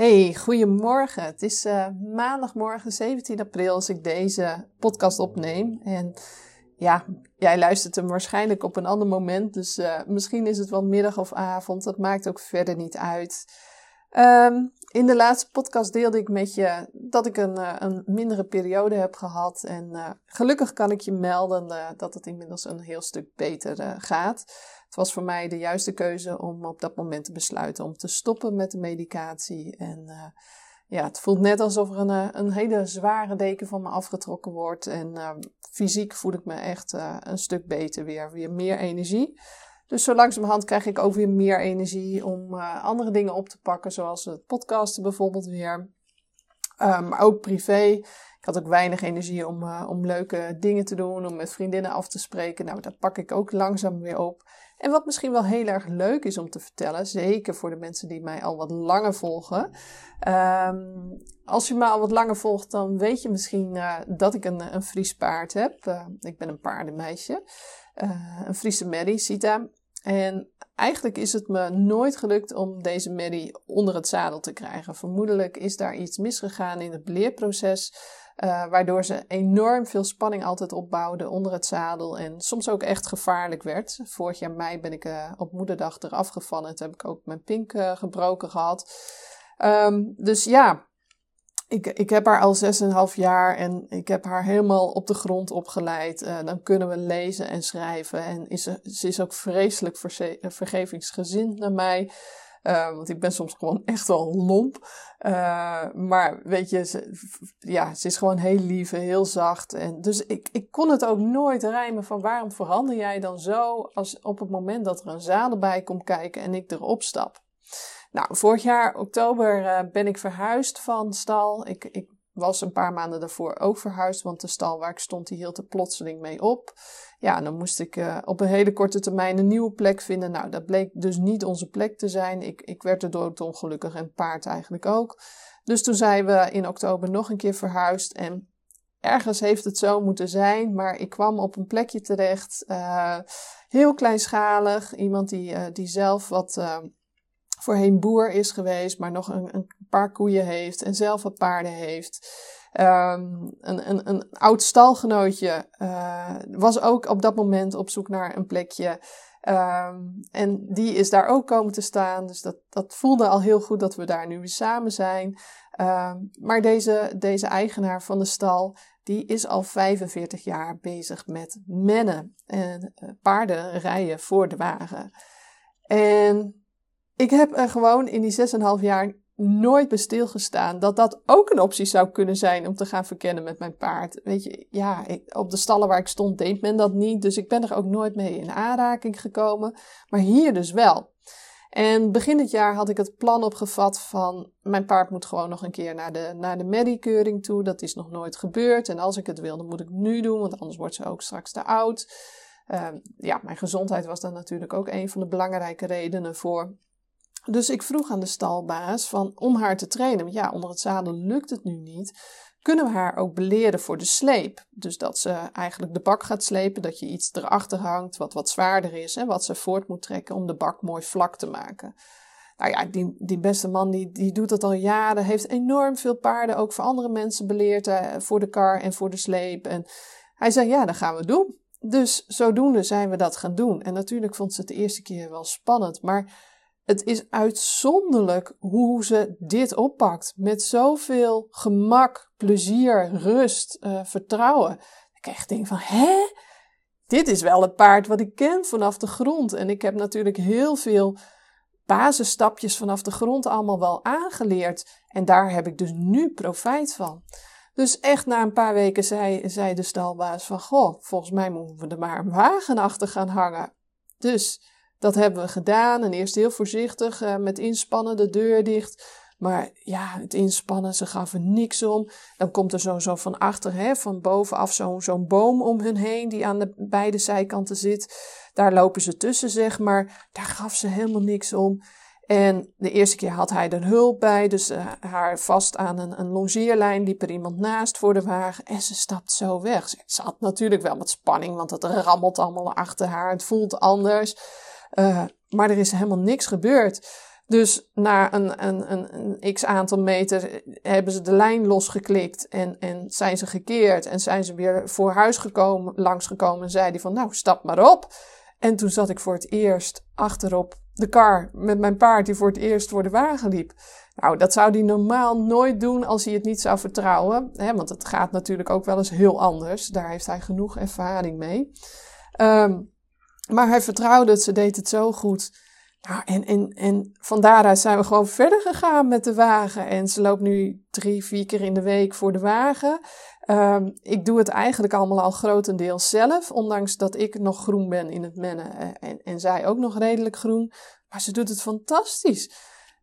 Hey, goedemorgen. Het is uh, maandagmorgen 17 april als ik deze podcast opneem. En ja, jij luistert hem waarschijnlijk op een ander moment. Dus uh, misschien is het wel middag of avond. Dat maakt ook verder niet uit. Um, in de laatste podcast deelde ik met je dat ik een, uh, een mindere periode heb gehad. En gelukkig kan ik je melden dat het inmiddels een heel stuk beter gaat. Het was voor mij de juiste keuze om op dat moment te besluiten om te stoppen met de medicatie. En uh, ja, het voelt net alsof er een, eh, een hele zware deken van me afgetrokken wordt. En uh, fysiek voel ik me echt uh, een stuk beter weer. Weer meer energie. Dus zo langzamerhand krijg ik ook weer meer energie om andere dingen op te pakken. Zoals het podcasten bijvoorbeeld weer. Maar ook privé. Ik had ook weinig energie om, om leuke dingen te doen, om met vriendinnen af te spreken. Nou, dat pak ik ook langzaam weer op. En wat misschien wel heel erg leuk is om te vertellen, zeker voor de mensen die mij al wat langer volgen. Um, als je me al wat langer volgt, dan weet je misschien uh, dat ik een, een Fries paard heb. Uh, ik ben een paardenmeisje. Een Friese Mary, Sita. En eigenlijk is het me nooit gelukt om deze Mary onder het zadel te krijgen. Vermoedelijk is daar iets misgegaan in het leerproces. Uh, waardoor ze enorm veel spanning altijd opbouwde onder het zadel. En soms ook echt gevaarlijk werd. Vorig jaar mei ben ik uh, op moederdag eraf gevallen. Toen heb ik ook mijn pink uh, gebroken gehad. Um, dus ja, ik, ik heb haar al 6,5 jaar en ik heb haar helemaal op de grond opgeleid. dan kunnen we lezen en schrijven. En is ze, is ook vreselijk vergevingsgezind naar mij. Uh, want ik ben soms gewoon echt wel lomp. Uh, maar weet je, ze, ja, ze is gewoon heel lief en heel zacht. En dus ik, ik kon het ook nooit rijmen van waarom verander jij dan zo als op het moment dat er een zadel bij komt kijken en ik erop stap. Nou, vorig jaar oktober uh, ben ik verhuisd van stal. Ik, ik was een paar maanden daarvoor ook verhuisd, want de stal waar ik stond, die hield er plotseling mee op. Ja, dan moest ik uh, op een hele korte termijn een nieuwe plek vinden. Nou, dat bleek dus niet onze plek te zijn. Ik, ik werd er doodongelukkig en paard eigenlijk ook. Dus toen zijn we in oktober nog een keer verhuisd en ergens heeft het zo moeten zijn, maar ik kwam op een plekje terecht, uh, heel kleinschalig. Iemand die, die zelf wat voorheen boer is geweest, maar nog een, een paar koeien heeft en zelf wat paarden heeft. Um, een, een, een oud stalgenootje uh, was ook op dat moment op zoek naar een plekje. Um, en die is daar ook komen te staan. Dus dat, dat voelde al heel goed dat we daar nu weer samen zijn. Um, maar deze, deze eigenaar van de stal, die is al 45 jaar bezig met mennen en uh, paarden rijden voor de wagen. En ik heb er gewoon in die 6,5 jaar nooit bij stilgestaan dat dat ook een optie zou kunnen zijn om te gaan verkennen met mijn paard. Weet je, ja, op de stallen waar ik stond deed men dat niet, dus ik ben er ook nooit mee in aanraking gekomen. Maar hier dus wel. En begin dit jaar had ik het plan opgevat van mijn paard moet gewoon nog een keer naar de, naar de medikeuring toe. Dat is nog nooit gebeurd. En als ik het wil, dan moet ik nu doen, want anders wordt ze ook straks te oud. Uh, ja, mijn gezondheid was daar natuurlijk ook een van de belangrijke redenen voor. Dus ik vroeg aan de stalbaas van, om haar te trainen. Want ja, onder het zadel lukt het nu niet. Kunnen we haar ook beleren voor de sleep? Dus dat ze eigenlijk de bak gaat slepen, dat je iets erachter hangt wat wat zwaarder is en wat ze voort moet trekken om de bak mooi vlak te maken. Nou ja, die, die beste man die, die doet dat al jaren, heeft enorm veel paarden ook voor andere mensen beleerd, eh, voor de kar en voor de sleep. En hij zei, ja, dat gaan we doen. Dus zodoende zijn we dat gaan doen. En natuurlijk vond ze het de eerste keer wel spannend, maar het is uitzonderlijk hoe ze dit oppakt. Met zoveel gemak, plezier, rust, uh, vertrouwen. Ik echt denk van, hè? Dit is wel het paard wat ik ken vanaf de grond. En ik heb natuurlijk heel veel basisstapjes vanaf de grond allemaal wel aangeleerd. En daar heb ik dus nu profijt van. Dus echt na een paar weken zei, zei de stalbaas van, goh, volgens mij moeten we er maar een wagen achter gaan hangen. Dus dat hebben we gedaan en eerst heel voorzichtig uh, met inspannen de deur dicht. Maar ja, het inspannen, ze gaven niks om. Dan komt er zo, zo van achter, hè, van bovenaf zo'n zo'n boom om hun heen die aan de beide zijkanten zit. Daar lopen ze tussen, zeg maar. Daar gaf ze helemaal niks om. En de eerste keer had hij er hulp bij, dus uh, haar vast aan een, een longeerlijn liep er iemand naast voor de wagen en ze stapt zo weg. Ze had natuurlijk wel wat spanning, want het rammelt allemaal achter haar, het voelt anders. Uh, maar er is helemaal niks gebeurd. Dus na een, een, een, een x aantal meter hebben ze de lijn losgeklikt en, en zijn ze gekeerd. En zijn ze weer voor huis gekomen, langsgekomen en zei hij van nou stap maar op. En toen zat ik voor het eerst achterop de kar met mijn paard die voor het eerst voor de wagen liep. Nou, dat zou hij normaal nooit doen als hij het niet zou vertrouwen. Hè, want het gaat natuurlijk ook wel eens heel anders. Daar heeft hij genoeg ervaring mee. Um, maar hij vertrouwde het, ze deed het zo goed. Nou, en, en, en van daaruit zijn we gewoon verder gegaan met de wagen. En ze loopt nu drie, vier keer in de week voor de wagen. Um, ik doe het eigenlijk allemaal al grotendeels zelf, ondanks dat ik nog groen ben in het mennen eh, en, en zij ook nog redelijk groen. Maar ze doet het fantastisch.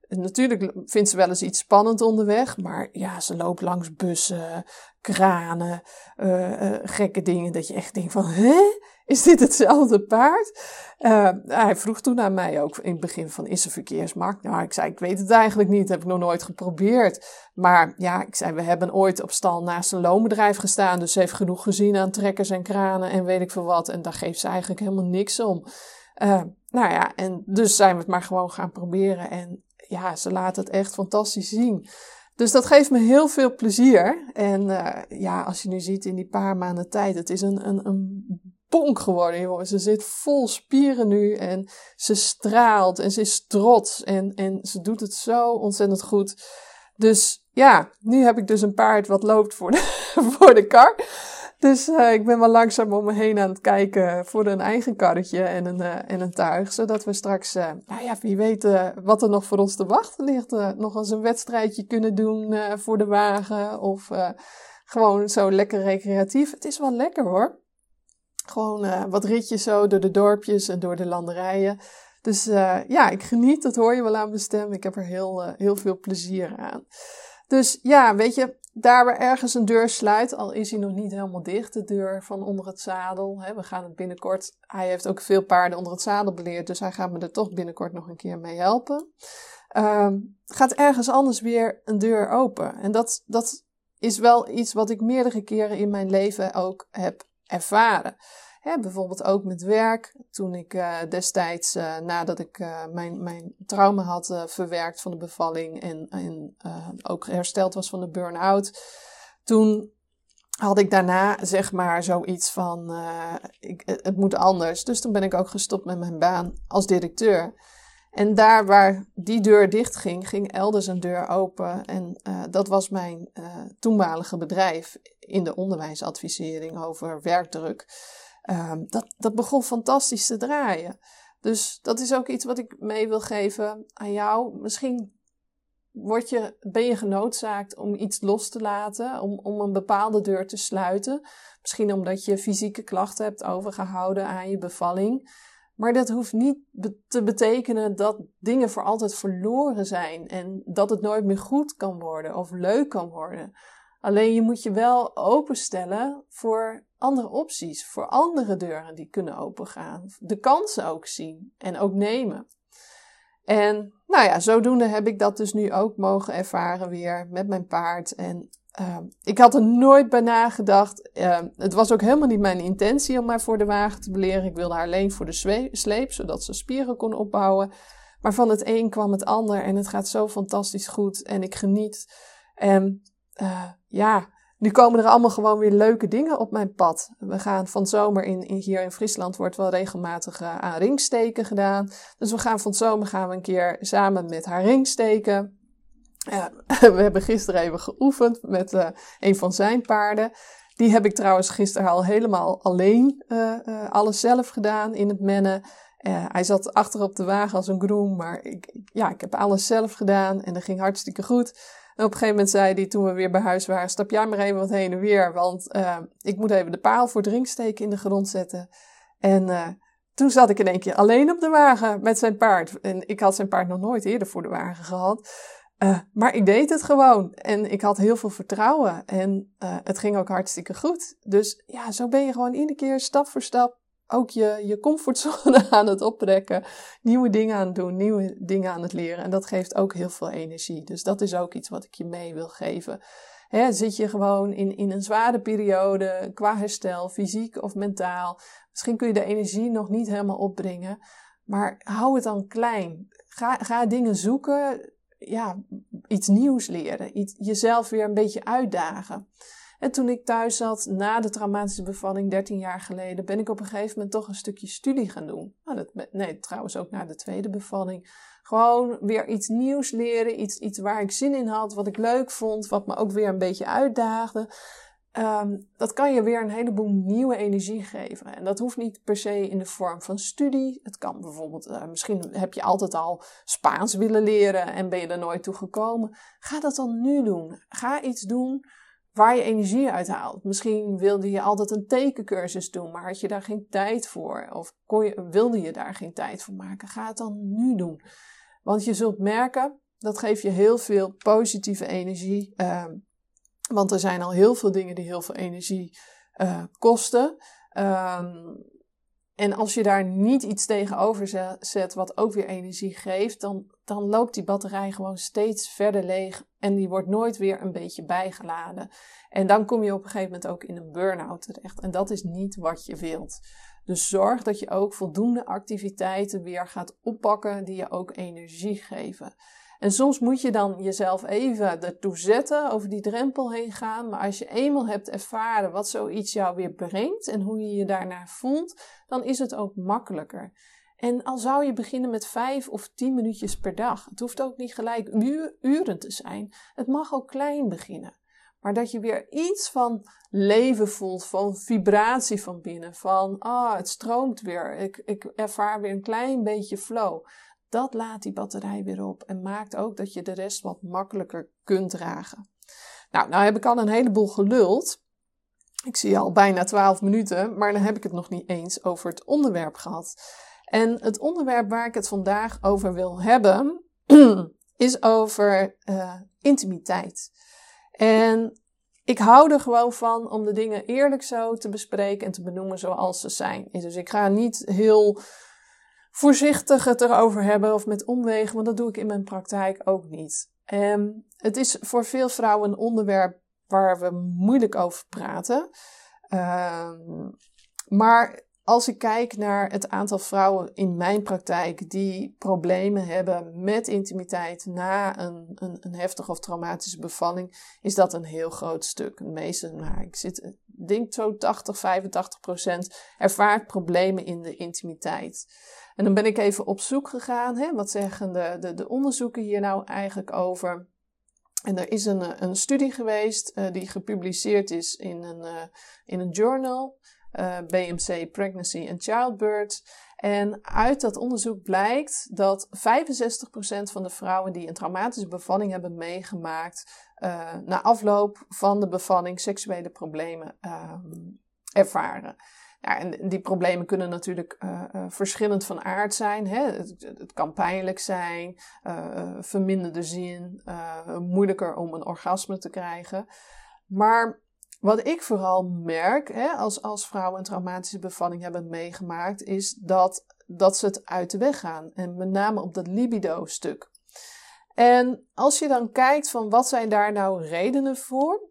Natuurlijk vindt ze wel eens iets spannend onderweg, maar ja, ze loopt langs bussen, kranen, uh, uh, gekke dingen dat je echt denkt van, hè? Is dit hetzelfde paard? Uh, hij vroeg toen aan mij ook in het begin van, is er verkeersmarkt? Nou, ik zei, ik weet het eigenlijk niet, heb ik nog nooit geprobeerd. Maar ja, ik zei, we hebben ooit op stal naast een loonbedrijf gestaan, dus ze heeft genoeg gezien aan trekkers en kranen en weet ik veel wat. En daar geeft ze eigenlijk helemaal niks om. Nou ja, en dus zijn we het maar gewoon gaan proberen. En ja, ze laat het echt fantastisch zien. Dus dat geeft me heel veel plezier. En uh, ja, als je nu ziet in die paar maanden tijd, het is een, een, een bonk geworden, joh. Ze zit vol spieren nu en ze straalt en ze is trots en, en ze doet het zo ontzettend goed. Dus ja, nu heb ik dus een paard wat loopt voor voor de kar. Dus uh, ik ben wel langzaam om me heen aan het kijken voor een eigen karretje en een, uh, en een tuig. Zodat we straks, uh, nou ja, wie weet wat er nog voor ons te wachten ligt. nog eens een wedstrijdje kunnen doen voor de wagen. Of gewoon zo lekker recreatief. Het is wel lekker hoor. Gewoon wat ritjes zo door de dorpjes en door de landerijen. Dus ja, ik geniet, dat hoor je wel aan mijn stem. Ik heb er heel, heel veel plezier aan. Dus ja, weet je, daar waar ergens een deur sluit, al is hij nog niet helemaal dicht, de deur van onder het zadel. We gaan het binnenkort. Hij heeft ook veel paarden onder het zadel beleerd, dus hij gaat me er toch binnenkort nog een keer mee helpen. Uh, gaat ergens anders weer een deur open. En dat, dat is wel iets wat ik meerdere keren in mijn leven ook heb ervaren. Bijvoorbeeld ook met werk. Toen ik uh, destijds, uh, nadat ik uh, mijn, mijn trauma had verwerkt van de bevalling en, en ook hersteld was van de burn-out. Toen had ik daarna zeg maar zoiets van, ik, het moet anders. Dus toen ben ik ook gestopt met mijn baan als directeur. En daar waar die deur dicht ging, ging elders een deur open. En dat was mijn toenmalige bedrijf in de onderwijsadvisering over werkdruk. Um, dat, dat begon fantastisch te draaien. Dus dat is ook iets wat ik mee wil geven aan jou. Misschien word je, ben je genoodzaakt om iets los te laten, om, om een bepaalde deur te sluiten. Misschien omdat je fysieke klachten hebt overgehouden aan je bevalling. Maar dat hoeft niet te betekenen dat dingen voor altijd verloren zijn en dat het nooit meer goed kan worden of leuk kan worden. Alleen je moet je wel openstellen voor andere opties, voor andere deuren die kunnen opengaan. De kansen ook zien en ook nemen. En nou ja, zodoende heb ik dat dus nu ook mogen ervaren weer met mijn paard. En uh, ik had er nooit bij nagedacht. Uh, het was ook helemaal niet mijn intentie om haar voor de wagen te beleren. Ik wilde haar alleen voor de sleep, zodat ze spieren kon opbouwen. Maar van het een kwam het ander en het gaat zo fantastisch goed en ik geniet. En uh, ja, nu komen er allemaal gewoon weer leuke dingen op mijn pad. We gaan van zomer in, hier in Friesland wordt wel regelmatig uh, aan ringsteken gedaan. Dus we gaan van zomer gaan we een keer samen met haar ringsteken. We hebben gisteren even geoefend met uh, een van zijn paarden. Die heb ik trouwens gisteren al helemaal alleen alles zelf gedaan in het mennen. hij zat achter op de wagen als een groen, maar ik, ja, ik heb alles zelf gedaan en dat ging hartstikke goed. Op een gegeven moment zei hij, toen we weer bij huis waren, stap jij maar even wat heen en weer, want uh, ik moet even de paal voor drinksteken in de grond zetten. En uh, toen zat ik in één keer alleen op de wagen met zijn paard. En ik had zijn paard nog nooit eerder voor de wagen gehad. Uh, maar ik deed het gewoon. En ik had heel veel vertrouwen. En het ging ook hartstikke goed. Dus ja, zo ben je gewoon iedere keer stap voor stap ook je, je comfortzone aan het oprekken, nieuwe dingen aan het doen, nieuwe dingen aan het leren. En dat geeft ook heel veel energie. Dus dat is ook iets wat ik je mee wil geven. zit je gewoon in, in een zware periode qua herstel, fysiek of mentaal. Misschien kun je de energie nog niet helemaal opbrengen. Maar hou het dan klein. Ga, ga dingen zoeken, ja, iets nieuws leren, iets, jezelf weer een beetje uitdagen. En toen ik thuis zat na de traumatische bevalling 13 jaar geleden, ben ik op een gegeven moment toch een stukje studie gaan doen. Nou, dat, nee, trouwens ook na de tweede bevalling. Gewoon weer iets nieuws leren, iets, iets waar ik zin in had, wat ik leuk vond, wat me ook weer een beetje uitdaagde. Um, dat kan je weer een heleboel nieuwe energie geven. En dat hoeft niet per se in de vorm van studie. Het kan bijvoorbeeld, uh, misschien heb je altijd al Spaans willen leren en ben je er nooit toe gekomen. Ga dat dan nu doen. Ga iets doen waar je energie uit haalt. Misschien wilde je altijd een tekencursus doen, maar had je daar geen tijd voor. Of kon je, wilde je daar geen tijd voor maken. Ga het dan nu doen. Want je zult merken, dat geeft je heel veel positieve energie. Uh, want er zijn al heel veel dingen die heel veel energie uh, kosten. Um, en als je daar niet iets tegenover zet wat ook weer energie geeft, dan, dan loopt die batterij gewoon steeds verder leeg en die wordt nooit weer een beetje bijgeladen. En dan kom je op een gegeven moment ook in een burn-out terecht. En dat is niet wat je wilt. Dus zorg dat je ook voldoende activiteiten weer gaat oppakken die je ook energie geven. En soms moet je dan jezelf even ertoe zetten, over die drempel heen gaan. Maar als je eenmaal hebt ervaren wat zoiets jou weer brengt en hoe je je daarnaar voelt, dan is het ook makkelijker. En al zou je beginnen met vijf of tien minuutjes per dag. Het hoeft ook niet gelijk uren te zijn. Het mag ook klein beginnen. Maar dat je weer iets van leven voelt, van vibratie van binnen. Van, ah, het stroomt weer. Ik, ik ervaar weer een klein beetje flow dat laat die batterij weer op en maakt ook dat je de rest wat makkelijker kunt dragen. Nou, nou heb ik al een heleboel geluld. Ik zie al bijna 12 minuten, maar dan heb ik het nog niet eens over het onderwerp gehad. En het onderwerp waar ik het vandaag over wil hebben, is over uh, intimiteit. En ik hou er gewoon van om de dingen eerlijk zo te bespreken en te benoemen zoals ze zijn. Dus ik ga niet heel voorzichtig het erover hebben of met omwegen, want dat doe ik in mijn praktijk ook niet. En het is voor veel vrouwen een onderwerp waar we moeilijk over praten. Um, maar als ik kijk naar het aantal vrouwen in mijn praktijk die problemen hebben met intimiteit na een, een, een heftige of traumatische bevalling, is dat een heel groot stuk. De meeste, nou, ik zit, denk zo 80, 85 procent ervaart problemen in de intimiteit. En dan ben ik even op zoek gegaan. Hè? Wat zeggen de, de, de onderzoeken hier nou eigenlijk over? En er is een, een studie geweest uh, die gepubliceerd is in een, uh, in een journal, eh, BMC Pregnancy and Childbirth. En uit dat onderzoek blijkt dat 65% van de vrouwen die een traumatische bevalling hebben meegemaakt, na afloop van de bevalling seksuele problemen ehm, ervaren. Ja, en die problemen kunnen natuurlijk uh, uh, verschillend van aard zijn. Hè? Het, kan pijnlijk zijn, verminderde zin, moeilijker om een orgasme te krijgen. Maar wat ik vooral merk, hè, als, als vrouwen een traumatische bevalling hebben meegemaakt, is dat, dat ze het uit de weg gaan. En met name op dat libido-stuk. En als je dan kijkt van wat zijn daar nou redenen voor,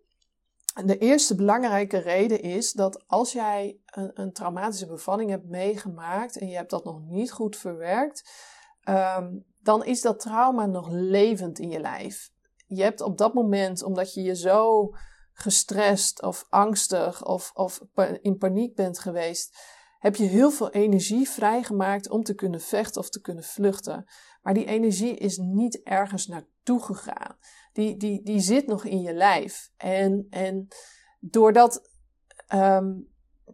de eerste belangrijke reden is dat als jij een, een, traumatische bevalling hebt meegemaakt en je hebt dat nog niet goed verwerkt, um, dan is dat trauma nog levend in je lijf. Je hebt op dat moment, omdat je je zo gestrest of angstig of, of in paniek bent geweest, heb je heel veel energie vrijgemaakt om te kunnen vechten of te kunnen vluchten. Maar die energie is niet ergens naartoe gegaan die, die, die zit nog in je lijf. En, en doordat um,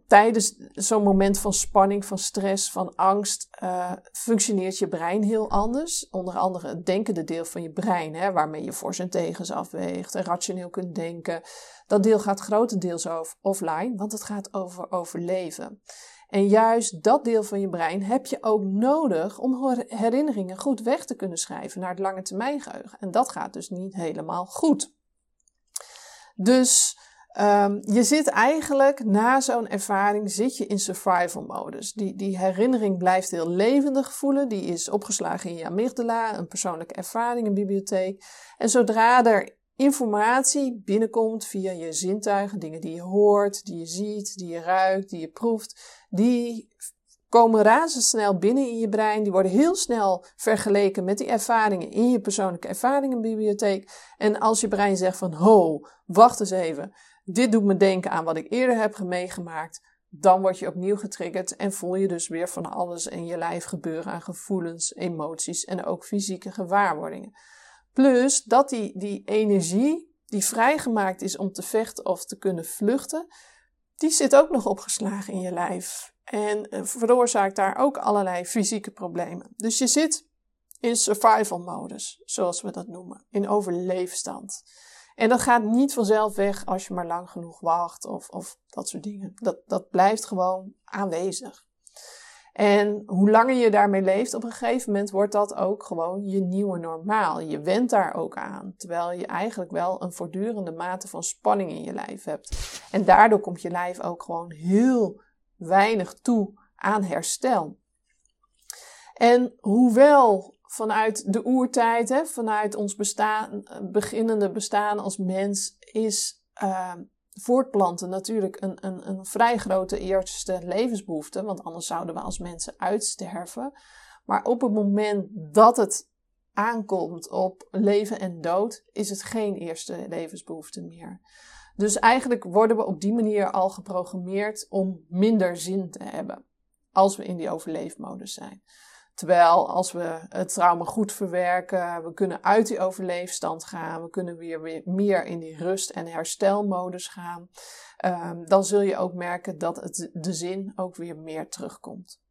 tijdens zo'n moment van spanning, van stress, van angst, uh, functioneert je brein heel anders. Onder andere het denkende deel van je brein, hè, waarmee je voor zijn tegens afweegt en rationeel kunt denken. Dat deel gaat grotendeels offline, want het gaat over overleven. En juist dat deel van je brein heb je ook nodig om herinneringen goed weg te kunnen schrijven naar het lange termijn geheugen. En dat gaat dus niet helemaal goed. Dus um, je zit eigenlijk na zo'n ervaring zit je in survival modus. Die, die herinnering blijft heel levendig voelen. Die is opgeslagen in je amygdala, een persoonlijke ervaring, een bibliotheek. En zodra er informatie binnenkomt via je zintuigen, dingen die je hoort, die je ziet, die je ruikt, die je proeft, die komen razendsnel binnen in je brein. Die worden heel snel vergeleken met die ervaringen in je persoonlijke ervaringenbibliotheek. En als je brein zegt van, ho, wacht eens even. Dit doet me denken aan wat ik eerder heb meegemaakt. Dan word je opnieuw getriggerd en voel je dus weer van alles in je lijf gebeuren aan gevoelens, emoties en ook fysieke gewaarwordingen. Plus dat die, die energie die vrijgemaakt is om te vechten of te kunnen vluchten, die zit ook nog opgeslagen in je lijf. En eh, veroorzaakt daar ook allerlei fysieke problemen. Dus je zit in survival modus, zoals we dat noemen, in overleefstand. En dat gaat niet vanzelf weg als je maar lang genoeg wacht of, of dat soort dingen. Dat, dat blijft gewoon aanwezig. En hoe langer je daarmee leeft, op een gegeven moment wordt dat ook gewoon je nieuwe normaal. Je went daar ook aan, terwijl je eigenlijk wel een voortdurende mate van spanning in je lijf hebt. En daardoor komt je lijf ook gewoon heel weinig toe aan herstel. En hoewel vanuit de oertijd, hè, vanuit ons bestaan, beginnende bestaan als mens, is uh, voortplanten natuurlijk een, een, een vrij grote eerste levensbehoefte, want anders zouden we als mensen uitsterven. Maar op het moment dat het aankomt op leven en dood, is het geen eerste levensbehoefte meer. Dus eigenlijk worden we op die manier al geprogrammeerd om minder zin te hebben als we in die overleefmodus zijn. Terwijl als we het trauma goed verwerken, we kunnen uit die overleefstand gaan, we kunnen weer, weer meer in die rust- en herstelmodus gaan, um, dan zul je ook merken dat het, de zin ook weer meer terugkomt.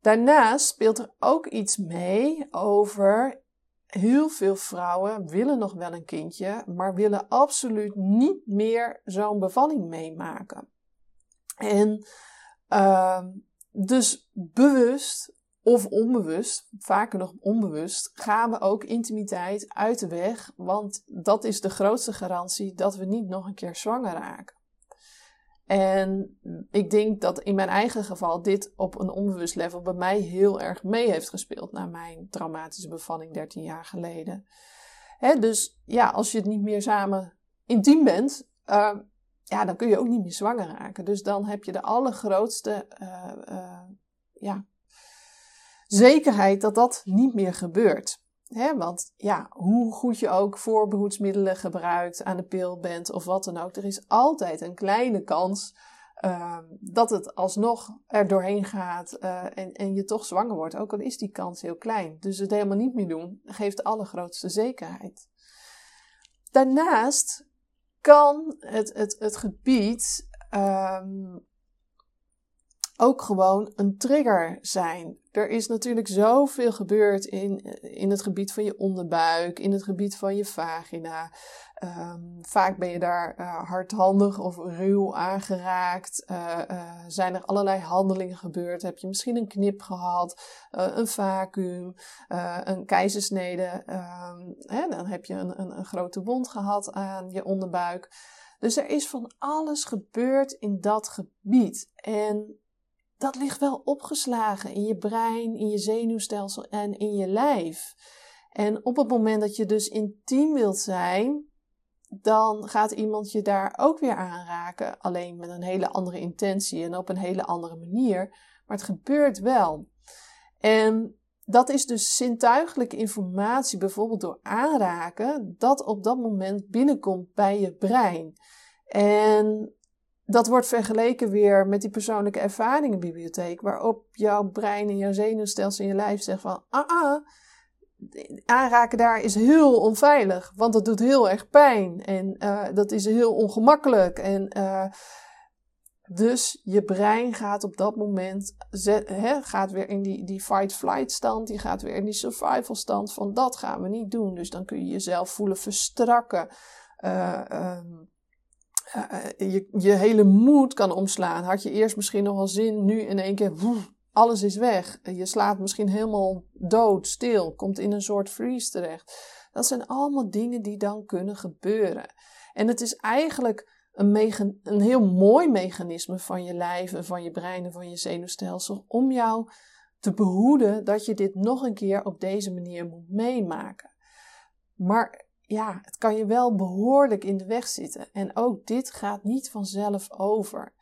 Daarnaast speelt er ook iets mee over heel veel vrouwen willen nog wel een kindje, maar willen absoluut niet meer zo'n bevalling meemaken. En uh, dus bewust of onbewust, vaker nog onbewust, gaan we ook intimiteit uit de weg, want dat is de grootste garantie dat we niet nog een keer zwanger raken. En ik denk dat in mijn eigen geval dit op een onbewust level bij mij heel erg mee heeft gespeeld na mijn traumatische bevalling 13 jaar geleden. dus ja, als je het niet meer samen intiem bent, uh, ja, dan kun je ook niet meer zwanger raken. Dus dan heb je de allergrootste uh, uh, ja, zekerheid dat dat niet meer gebeurt. want ja, hoe goed je ook voorbehoedsmiddelen gebruikt, aan de pil bent of wat dan ook, er is altijd een kleine kans uh, dat het alsnog er doorheen gaat uh, en, en je toch zwanger wordt. Ook al is die kans heel klein. Dus het helemaal niet meer doen geeft de allergrootste zekerheid. Daarnaast kan het, het, het gebied um, ook gewoon een trigger zijn. Er is natuurlijk zoveel gebeurd in, in het gebied van je onderbuik, in het gebied van je vagina. Um, vaak ben je daar uh, hardhandig of ruw aangeraakt. Uh, zijn er allerlei handelingen gebeurd? Heb je misschien een knip gehad, een vacuüm, een keizersnede? Um, hè, dan heb je een, een, een grote wond gehad aan je onderbuik. Dus er is van alles gebeurd in dat gebied. En dat ligt wel opgeslagen in je brein, in je zenuwstelsel en in je lijf. En op het moment dat je dus intiem wilt zijn, dan gaat iemand je daar ook weer aanraken. Alleen met een hele andere intentie en op een hele andere manier. Maar het gebeurt wel. En dat is dus zintuigelijke informatie, bijvoorbeeld door aanraken, dat op dat moment binnenkomt bij je brein. En dat wordt vergeleken weer met die persoonlijke ervaringenbibliotheek, waarop jouw brein en jouw zenuwstelsel in je lijf zegt van, ah, ah, aanraken daar is heel onveilig, want dat doet heel erg pijn en uh, dat is heel ongemakkelijk. En uh, dus je brein gaat op dat moment, gaat weer in die, die fight-flight stand, die gaat weer in die survival stand van dat gaan we niet doen. Dus dan kun je jezelf voelen verstrakken. Uh, um, uh, je, je hele moed kan omslaan. Had je eerst misschien nog wel zin, nu in één keer, woef, alles is weg. Je slaat misschien helemaal dood, stil, komt in een soort freeze terecht. Dat zijn allemaal dingen die dan kunnen gebeuren. En het is eigenlijk een, een heel mooi mechanisme van je lijf en van je brein en van je zenuwstelsel om jou te behoeden dat je dit nog een keer op deze manier moet meemaken. Maar ja, het kan je wel behoorlijk in de weg zitten. En ook dit gaat niet vanzelf over.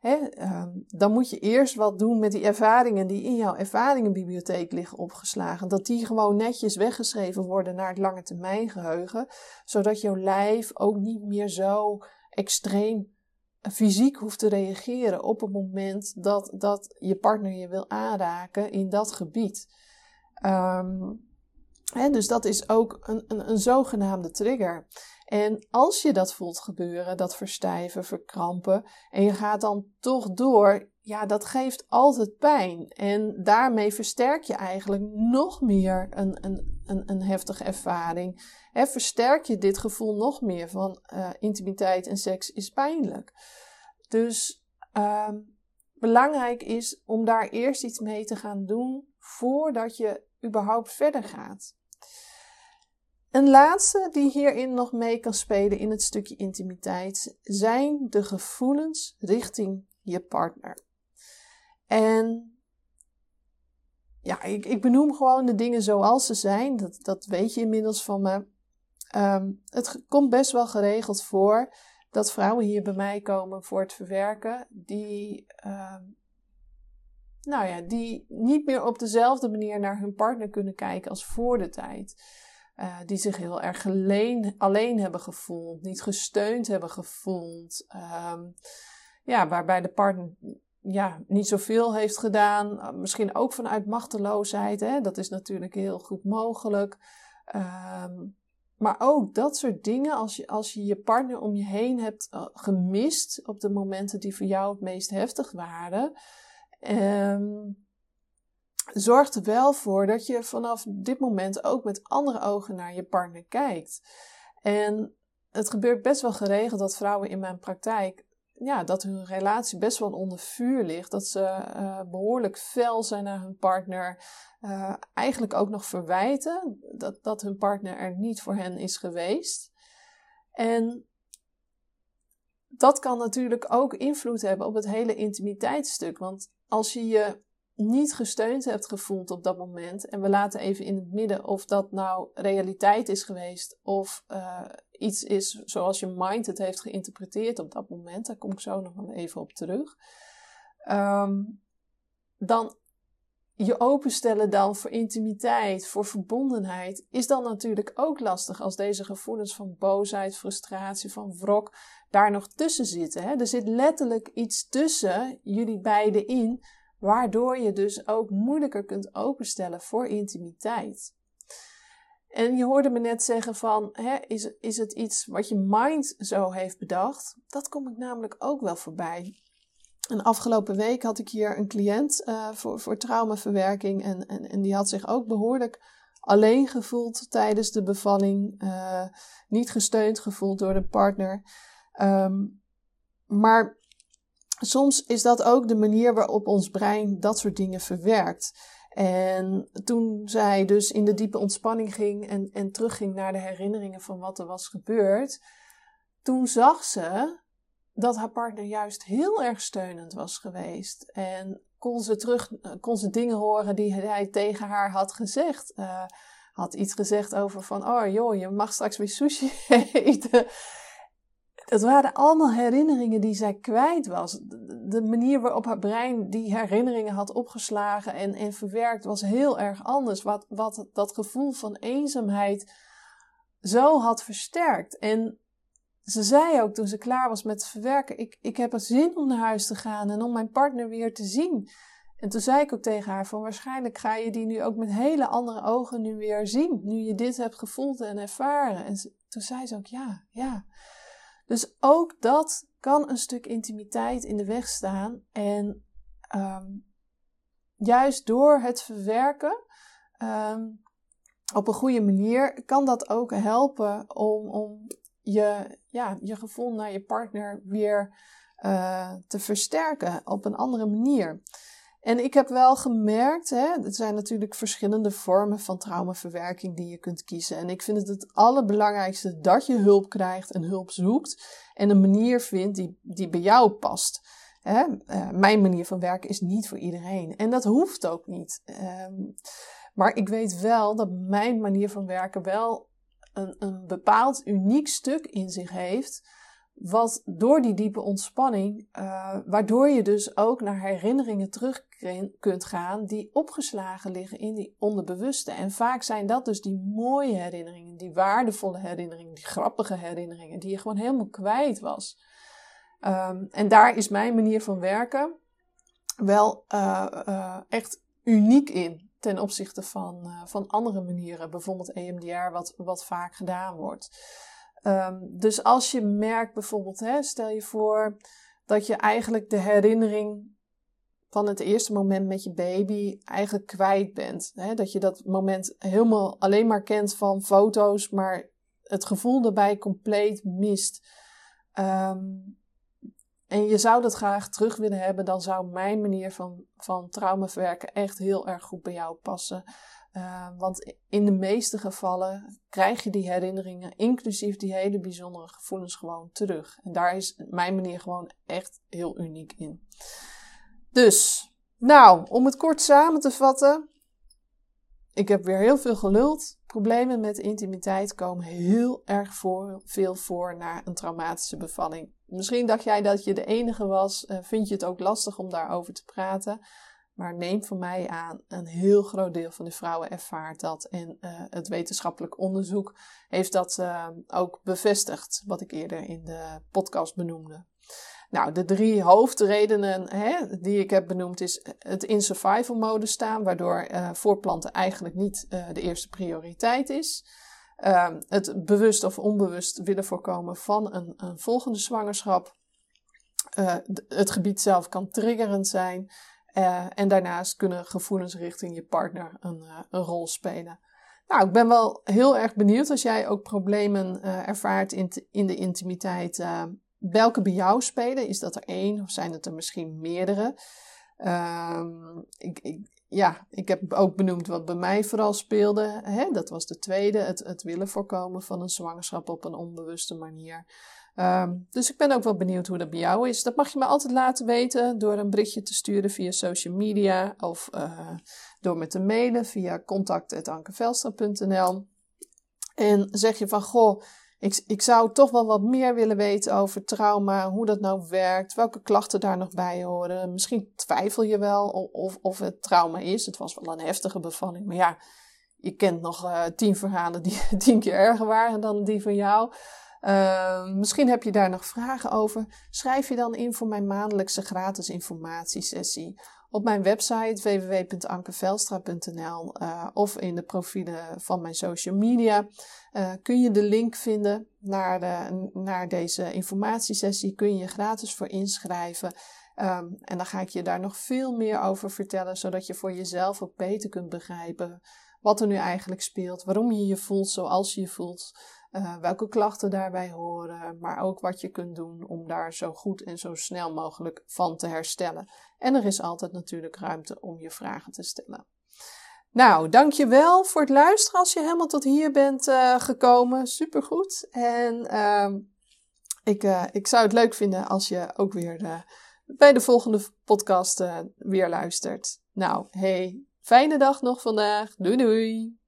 Ehm, dan moet je eerst wat doen met die ervaringen die in jouw ervaringenbibliotheek liggen opgeslagen. Dat die gewoon netjes weggeschreven worden naar het lange termijn geheugen, zodat jouw lijf ook niet meer zo extreem fysiek hoeft te reageren op het moment dat, dat je partner je wil aanraken in dat gebied. Um, dus dat is ook een, een, een zogenaamde trigger. En als je dat voelt gebeuren, dat verstijven, verkrampen, en je gaat dan toch door, ja, dat geeft altijd pijn. En daarmee versterk je eigenlijk nog meer een, een, een, een heftige ervaring. Versterk je dit gevoel nog meer van uh, intimiteit en seks is pijnlijk. Dus uh, belangrijk is om daar eerst iets mee te gaan doen voordat je überhaupt verder gaat. Een laatste die hierin nog mee kan spelen in het stukje intimiteit zijn de gevoelens richting je partner. En ja, ik, ik benoem gewoon de dingen zoals ze zijn. Dat, dat weet je inmiddels van me. Ehm, het komt best wel geregeld voor dat vrouwen hier bij mij komen voor het verwerken, die, uh, nou ja, die niet meer op dezelfde manier naar hun partner kunnen kijken als voor de tijd. Uh, die zich heel erg alleen, hebben gevoeld, niet gesteund hebben gevoeld. Um, ja, waarbij de partner ja, niet zoveel heeft gedaan. Uh, misschien ook vanuit machteloosheid. Hè? Dat is natuurlijk heel goed mogelijk. Um, maar ook dat soort dingen, als je, als je je partner om je heen hebt uh, gemist op de momenten die voor jou het meest heftig waren. Um, zorgt er wel voor dat je vanaf dit moment ook met andere ogen naar je partner kijkt. En het gebeurt best wel geregeld dat vrouwen in mijn praktijk, ja, dat hun relatie best wel onder vuur ligt. Dat ze uh, behoorlijk fel zijn naar hun partner. Uh, eigenlijk ook nog verwijten dat, dat hun partner er niet voor hen is geweest. En dat kan natuurlijk ook invloed hebben op het hele intimiteitsstuk. Want als je je niet gesteund hebt gevoeld op dat moment. En we laten even in het midden of dat nou realiteit is geweest of uh, iets is zoals je mind het heeft geïnterpreteerd op dat moment. Daar kom ik zo nog wel even op terug. Um, dan je openstellen dan voor intimiteit, voor verbondenheid, is dan natuurlijk ook lastig als deze gevoelens van boosheid, frustratie, van wrok daar nog tussen zitten. Hè? Er zit letterlijk iets tussen jullie beiden in waardoor je dus ook moeilijker kunt openstellen voor intimiteit. En je hoorde me net zeggen van, hè, is, is het iets wat je mind zo heeft bedacht? Dat kom ik namelijk ook wel voorbij. En afgelopen week had ik hier een cliënt uh, voor, voor traumaverwerking en, en, en die had zich ook behoorlijk alleen gevoeld tijdens de bevalling, uh, niet gesteund gevoeld door de partner. Um, maar soms is dat ook de manier waarop ons brein dat soort dingen verwerkt. En toen zij dus in de diepe ontspanning ging en, en terugging naar de herinneringen van wat er was gebeurd, toen zag ze dat haar partner juist heel erg steunend was geweest. En kon ze terug, kon ze dingen horen die hij tegen haar had gezegd. Uh, had iets gezegd over van, oh joh, je mag straks weer sushi eten. Dat waren allemaal herinneringen die zij kwijt was. De manier waarop haar brein die herinneringen had opgeslagen en, en verwerkt was heel erg anders. Wat, wat dat gevoel van eenzaamheid zo had versterkt. En ze zei ook toen ze klaar was met verwerken: ik, ik heb er zin om naar huis te gaan en om mijn partner weer te zien. En toen zei ik ook tegen haar: van waarschijnlijk ga je die nu ook met hele andere ogen nu weer zien. Nu je dit hebt gevoeld en ervaren. En toen zei ze ook: ja, ja. Dus ook dat kan een stuk intimiteit in de weg staan. En um, juist door het verwerken um, op een goede manier kan dat ook helpen om, om je, ja, je gevoel naar je partner weer uh, te versterken op een andere manier. En ik heb wel gemerkt, hè, er zijn natuurlijk verschillende vormen van traumaverwerking die je kunt kiezen. En ik vind het het allerbelangrijkste dat je hulp krijgt en hulp zoekt. En een manier vindt die, die bij jou past. Hè? Uh, mijn manier van werken is niet voor iedereen. En dat hoeft ook niet. Um, maar ik weet wel dat mijn manier van werken wel een, een bepaald uniek stuk in zich heeft Wat door die diepe ontspanning, uh, waardoor je dus ook naar herinneringen terug kunt gaan die opgeslagen liggen in die onderbewuste. En vaak zijn dat dus die mooie herinneringen, die waardevolle herinneringen, die grappige herinneringen, die je gewoon helemaal kwijt was. Um, en daar is mijn manier van werken wel uh, uh, echt uniek in ten opzichte van, uh, van andere manieren, bijvoorbeeld EMDR, wat, wat vaak gedaan wordt. Um, dus als je merkt bijvoorbeeld, hè, stel je voor dat je eigenlijk de herinnering van het eerste moment met je baby eigenlijk kwijt bent. Hè? Dat je dat moment helemaal alleen maar kent van foto's, maar het gevoel daarbij compleet mist. Um, en je zou dat graag terug willen hebben, dan zou mijn manier van, van traumaverwerken echt heel erg goed bij jou passen. Uh, want in de meeste gevallen krijg je die herinneringen, inclusief die hele bijzondere gevoelens, gewoon terug. En daar is mijn manier gewoon echt heel uniek in. Dus, nou, om het kort samen te vatten. Ik heb weer heel veel geluld. Problemen met intimiteit komen heel erg voor, veel voor na een traumatische bevalling. Misschien dacht jij dat je de enige was. Uh, vind je het ook lastig om daarover te praten? Maar neem van mij aan, een heel groot deel van de vrouwen ervaart dat. En uh, het wetenschappelijk onderzoek heeft dat uh, ook bevestigd, wat ik eerder in de podcast benoemde. Nou, de drie hoofdredenen hè, die ik heb benoemd is het in survival mode staan, waardoor voorplanten eigenlijk niet de eerste prioriteit is. Uh, het bewust of onbewust willen voorkomen van een, een volgende zwangerschap. Uh, het gebied zelf kan triggerend zijn. en daarnaast kunnen gevoelens richting je partner een, een rol spelen. Nou, ik ben wel heel erg benieuwd als jij ook problemen ervaart in, in de intimiteit welke bij jou spelen? Is dat er één of zijn het er misschien meerdere? Um, ik, ik, ja, ik heb ook benoemd wat bij mij vooral speelde. Hè? Dat was de tweede, het, het willen voorkomen van een zwangerschap op een onbewuste manier. Um, dus ik ben ook wel benieuwd hoe dat bij jou is. Dat mag je me altijd laten weten door een berichtje te sturen via social media of uh, door me te mailen via contact.ankevelstra.nl. En zeg je van, goh, ik, ik zou toch wel wat meer willen weten over trauma, hoe dat nou werkt, welke klachten daar nog bij horen. Misschien twijfel je wel of, of het trauma is. Het was wel een heftige bevalling, maar ja, je kent nog uh, tien verhalen die tien keer erger waren dan die van jou. Uh, misschien heb je daar nog vragen over. Schrijf je dan in voor mijn maandelijkse gratis informatiesessie op mijn website www.ankevelstra.nl uh, of in de profielen van mijn social media uh, kun je de link vinden naar, de, naar deze informatiesessie. Kun je je gratis voor inschrijven. Um, en dan ga ik je daar nog veel meer over vertellen, zodat je voor jezelf ook beter kunt begrijpen wat er nu eigenlijk speelt, waarom je je voelt zoals je je voelt. Uh, welke klachten daarbij horen, maar ook wat je kunt doen om daar zo goed en zo snel mogelijk van te herstellen. En er is altijd natuurlijk ruimte om je vragen te stellen. Nou, dankjewel voor het luisteren als je helemaal tot hier bent uh, gekomen. Supergoed. En uh, ik, uh, ik zou het leuk vinden als je ook weer bij de volgende podcast weer luistert. Nou, hey, fijne dag nog vandaag. Doei doei.